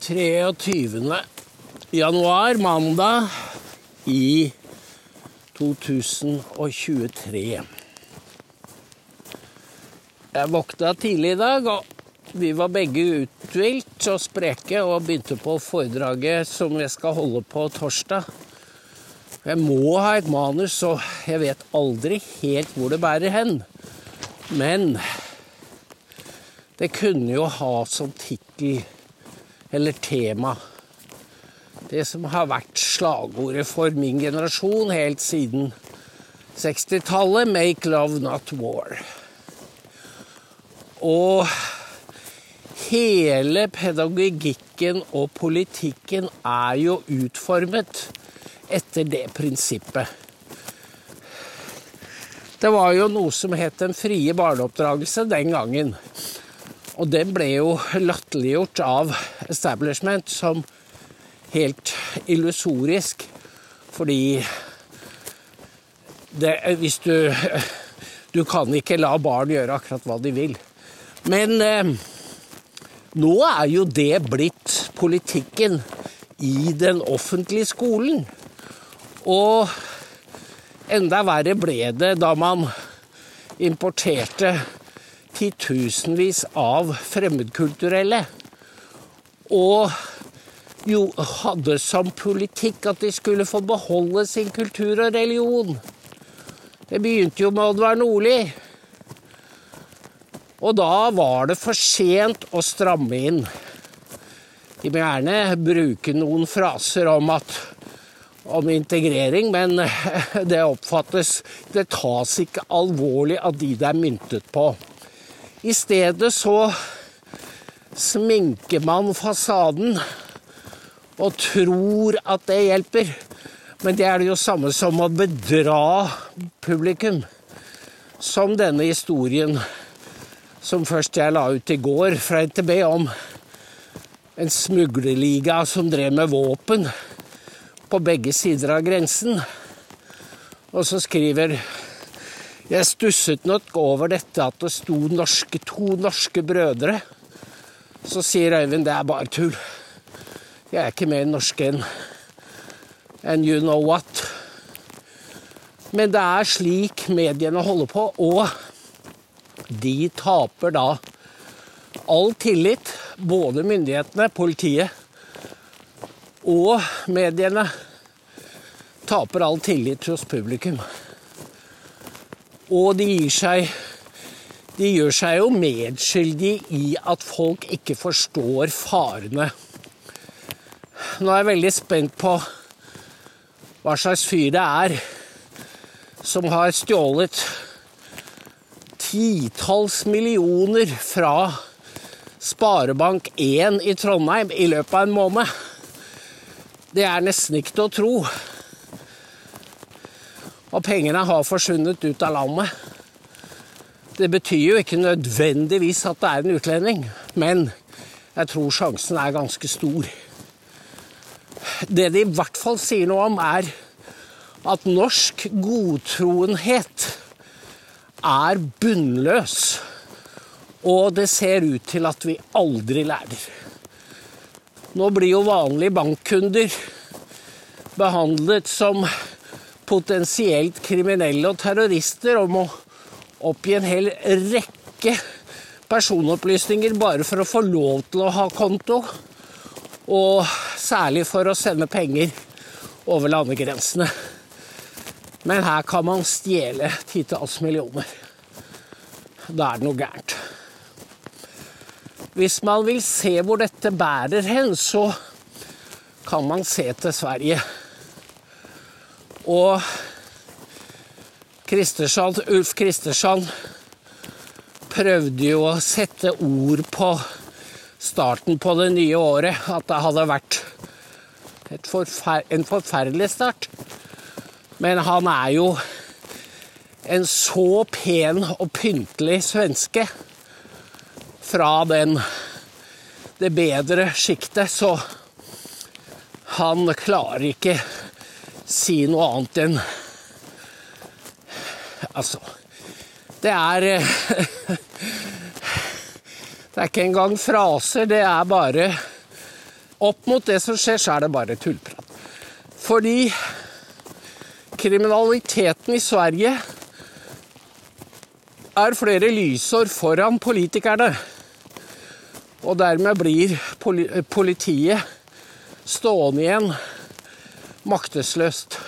23. januar, mandag i 2023. Jeg våkna tidlig i dag, og vi var begge uthvilt og spreke og begynte på foredraget som jeg skal holde på torsdag. Jeg må ha et manus, så jeg vet aldri helt hvor det bærer hen. Men det kunne jo ha som tittel eller tema det som har vært slagordet for min generasjon helt siden 60-tallet 'Make love, not war'. Og hele pedagogikken og politikken er jo utformet etter det prinsippet. Det var jo noe som het den frie barneoppdragelse den gangen. Og det ble jo latterliggjort av establishment som helt illusorisk, fordi det, hvis du Du kan ikke la barn gjøre akkurat hva de vil. Men eh, nå er jo det blitt politikken i den offentlige skolen. Og enda verre ble det da man importerte titusenvis av fremmedkulturelle. Og jo hadde som politikk at de skulle få beholde sin kultur og religion. Det begynte jo med Oddvar Nordli. Og da var det for sent å stramme inn. De må gjerne bruke noen fraser om, at, om integrering, men det oppfattes Det tas ikke alvorlig av de det er myntet på. I stedet så sminker man fasaden og tror at det hjelper. Men det er det jo samme som å bedra publikum. Som denne historien som først jeg la ut i går fra NTB om en smuglerliga som drev med våpen på begge sider av grensen. Og så skriver Jeg stusset nok over dette at det sto norske, to norske brødre. Så sier Øyvind det er bare tull. Jeg er ikke mer norsk enn and you know what. Men det er slik mediene holder på, og de taper da all tillit. Både myndighetene, politiet og mediene taper all tillit hos publikum. Og de gir seg De gjør seg jo medskyldige i at folk ikke forstår farene. Nå er jeg veldig spent på hva slags fyr det er som har stjålet titalls millioner fra Sparebank1 i Trondheim i løpet av en måned. Det er nesten ikke til å tro. Og pengene har forsvunnet ut av landet. Det betyr jo ikke nødvendigvis at det er en utlending, men jeg tror sjansen er ganske stor. Det de i hvert fall sier noe om, er at norsk godtroenhet er bunnløs. Og det ser ut til at vi aldri lærer. Nå blir jo vanlige bankkunder behandlet som potensielt kriminelle og terrorister om å oppgi en hel rekke personopplysninger bare for å få lov til å ha konto. Og særlig for å sende penger over landegrensene. Men her kan man stjele titalls millioner. Da er det noe gærent. Hvis man vil se hvor dette bærer hen, så kan man se til Sverige. Og Kristersand, Ulf Kristersson prøvde jo å sette ord på starten på det nye året. At det hadde vært forfer en forferdelig start. Men han er jo en så pen og pyntelig svenske fra den, det bedre sjiktet, så han klarer ikke si noe annet enn Altså Det er Det er ikke engang fraser, det er bare opp mot det som skjer, så er det bare tullprat. Fordi kriminaliteten i Sverige er flere lysår foran politikerne. Og dermed blir politiet stående igjen maktesløst.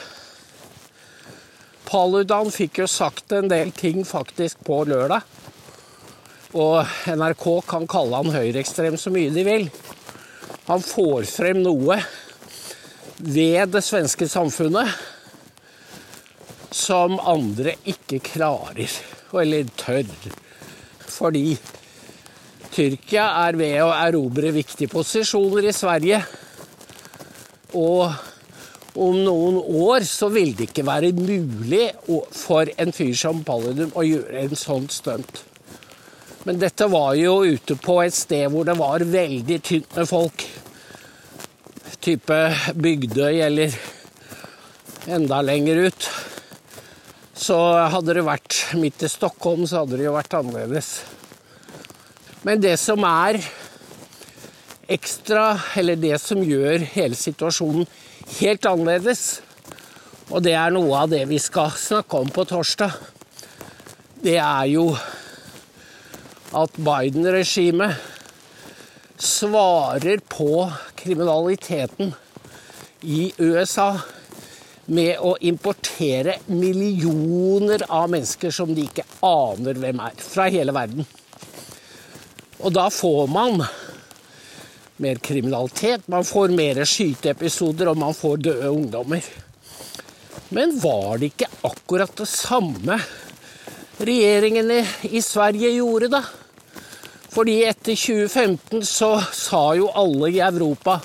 Paludan fikk jo sagt en del ting faktisk på lørdag. Og NRK kan kalle han høyreekstrem så mye de vil. Han får frem noe ved det svenske samfunnet som andre ikke klarer, eller tør. Fordi Tyrkia er ved å erobre viktige posisjoner i Sverige. Og om noen år så vil det ikke være mulig for en fyr som Palludum å gjøre en sånn stunt. Men dette var jo ute på et sted hvor det var veldig tynt med folk. Type Bygdøy eller enda lenger ut. Så hadde det vært midt i Stockholm, så hadde det jo vært annerledes. Men det som er ekstra, eller det som gjør hele situasjonen helt annerledes. Og det er noe av det vi skal snakke om på torsdag. Det er jo at Biden-regimet svarer på kriminaliteten i USA med å importere millioner av mennesker som de ikke aner hvem er, fra hele verden. Og da får man mer kriminalitet, man får mer skyteepisoder, og man får døde ungdommer. Men var det ikke akkurat det samme regjeringene i Sverige gjorde, da? Fordi etter 2015 så sa jo alle i Europa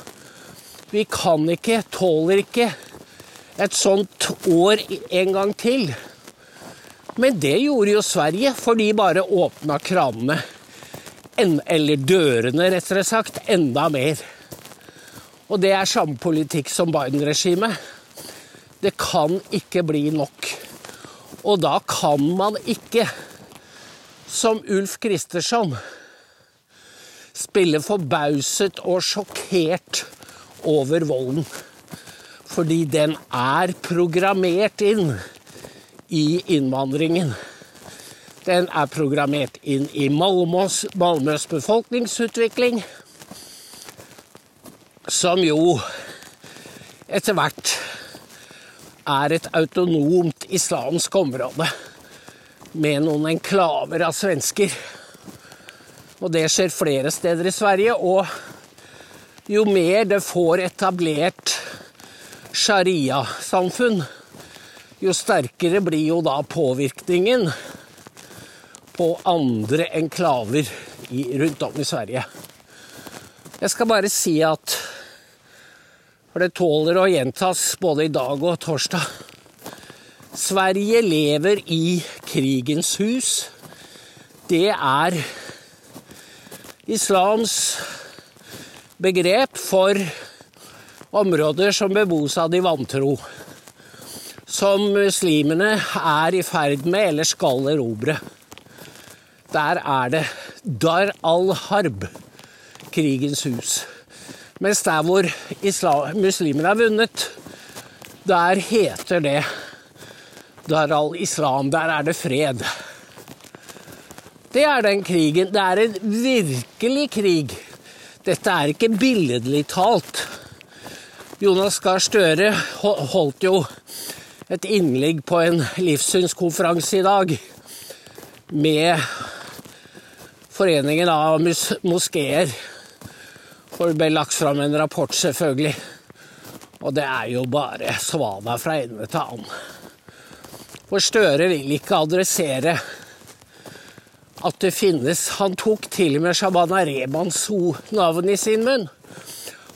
vi kan ikke, tåler ikke et sånt år en gang til. Men det gjorde jo Sverige, for de bare åpna kranene eller dørene, rettere sagt, enda mer. Og det er samme politikk som Biden-regimet. Det kan ikke bli nok. Og da kan man ikke, som Ulf Kristersson, spille forbauset og sjokkert over volden. Fordi den er programmert inn i innvandringen. Den er programmert inn i Malmøs, Malmøs befolkningsutvikling, som jo etter hvert er et autonomt islamsk område med noen enklaver av svensker. Og det skjer flere steder i Sverige. Og jo mer det får etablert sharia-samfunn, jo sterkere blir jo da påvirkningen på andre enklaver rundt om i Sverige. Jeg skal bare si at For det tåler å gjentas både i dag og torsdag. Sverige lever i krigens hus. Det er islams begrep for områder som bebos av de vantro. Som muslimene er i ferd med eller skal erobre. Der er det Dar al-Harb, krigens hus. Mens der hvor muslimene er vunnet, der heter det Dar al-Islam. Der er det fred. Det er den krigen. Det er en virkelig krig. Dette er ikke billedlig talt. Jonas Gahr Støre holdt jo et innlegg på en livssynskonferanse i dag med Foreningen av moskeer. For det ble lagt fram en rapport, selvfølgelig. Og det er jo bare svada fra ende til annen. For Støre vil ikke adressere at det finnes Han tok til og med Shabana Rebans navn i sin munn.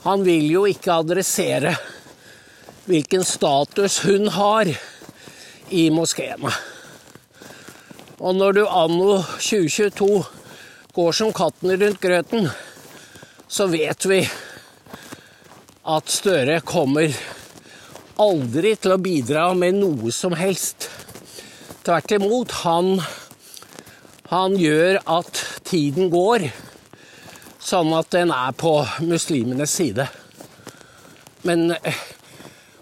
Han vil jo ikke adressere hvilken status hun har i moskeene. Og når du anno 2022 går som katten rundt grøten, så vet vi at Støre kommer aldri til å bidra med noe som helst. Tvert imot, han, han gjør at tiden går, sånn at den er på muslimenes side. Men eh,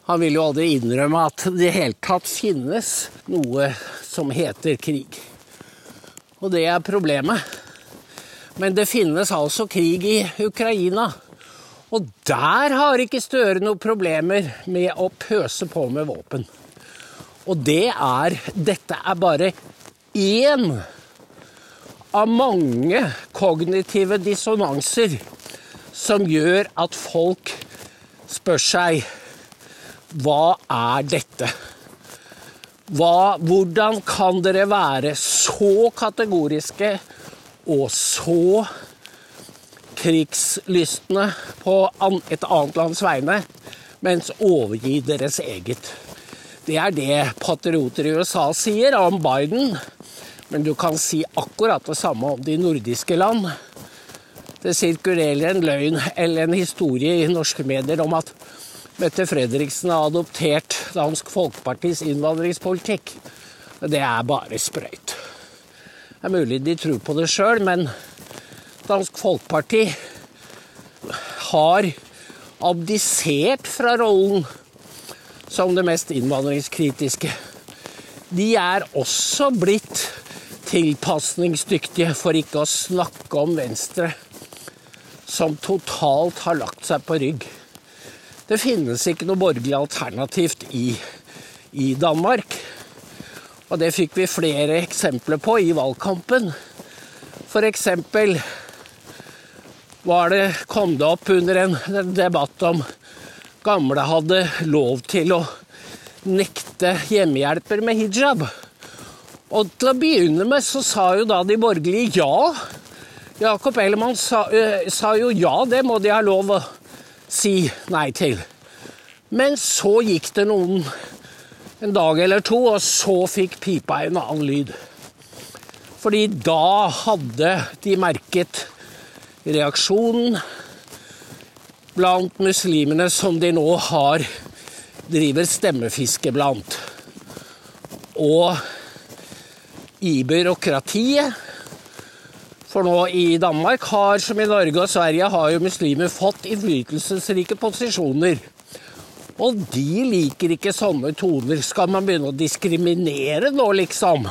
han vil jo aldri innrømme at det i hele tatt finnes noe som heter krig. Og det er problemet. Men det finnes altså krig i Ukraina. Og der har ikke Støre noen problemer med å pøse på med våpen. Og det er Dette er bare én av mange kognitive dissonanser som gjør at folk spør seg hva er dette? Hva, hvordan kan dere være så kategoriske og så krigslystne på et annet lands vegne, mens overgi deres eget? Det er det patrioter i USA sier om Biden. Men du kan si akkurat det samme om de nordiske land. Det sirkulerer en løgn eller en historie i norske medier om at Mette Fredriksen har adoptert Dansk Folkepartis innvandringspolitikk. Det er bare sprøyt. Det er mulig de tror på det sjøl, men Dansk Folkeparti har abdisert fra rollen som det mest innvandringskritiske. De er også blitt tilpasningsdyktige, for ikke å snakke om Venstre, som totalt har lagt seg på rygg. Det finnes ikke noe borgerlig alternativt i, i Danmark. Og det fikk vi flere eksempler på i valgkampen. Eksempel var det, kom det opp under en debatt om gamle hadde lov til å nekte hjemmehjelper med hijab. Og til å begynne med så sa jo da de borgerlige ja. Jakob Ellemann sa, øh, sa jo ja, det må de ha lov å si nei til. Men så gikk det noen en dag eller to, og så fikk pipa en annen lyd. Fordi da hadde de merket reaksjonen blant muslimene som de nå har driver stemmefiske blant. Og i byråkratiet for nå i Danmark har, som i Norge og Sverige, har jo muslimer fått innflytelsesrike posisjoner. Og de liker ikke sånne toner. Skal man begynne å diskriminere nå, liksom?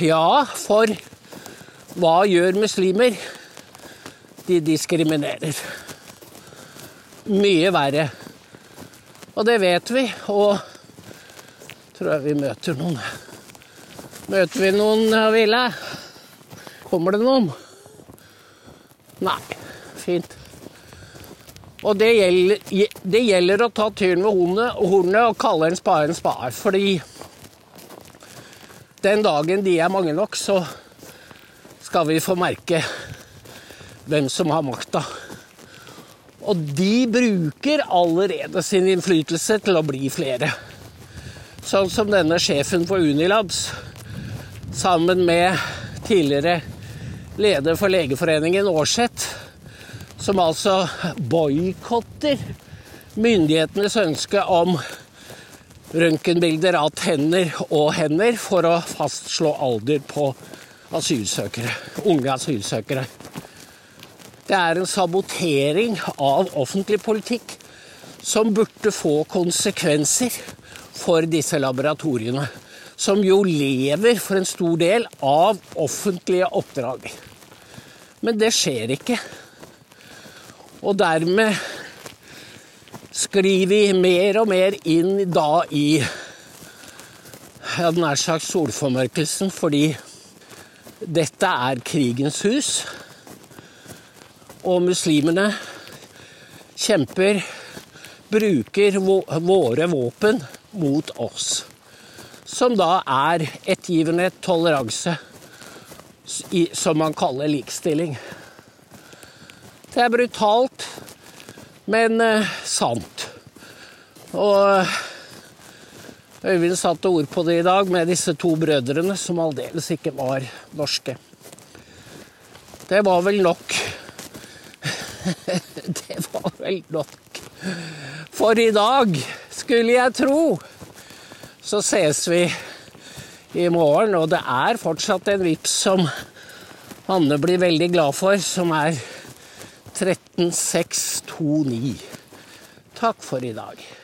Ja, for hva gjør muslimer? De diskriminerer. Mye verre. Og det vet vi, og tror jeg vi møter noen. Møter vi noen, Ville? Kommer det noen? Nei. Og det gjelder, det gjelder å ta tyren ved hornet og kalle en spade en spade. Fordi den dagen de er mange nok, så skal vi få merke hvem som har makta. Og de bruker allerede sin innflytelse til å bli flere. Sånn som denne sjefen for Unilabs, sammen med tidligere leder for Legeforeningen, Aarseth, som altså boikotter myndighetenes ønske om røntgenbilder av tenner og hender for å fastslå alder på asylsøkere, unge asylsøkere. Det er en sabotering av offentlig politikk som burde få konsekvenser for disse laboratoriene som jo lever for en stor del av offentlige oppdrag. Men det skjer ikke. Og dermed sklir vi mer og mer inn da i jeg hadde nær sagt solformørkelsen, fordi dette er krigens hus. Og muslimene kjemper, bruker våre våpen mot oss som da er ettergivenhet, toleranse, som man kaller likestilling. Det er brutalt, men eh, sant. Og Øyvind satte ord på det i dag med disse to brødrene, som aldeles ikke var norske. Det var vel nok. det var vel nok for i dag, skulle jeg tro så ses vi i morgen. Og det er fortsatt en vips som Anne blir veldig glad for, som er 13629. Takk for i dag.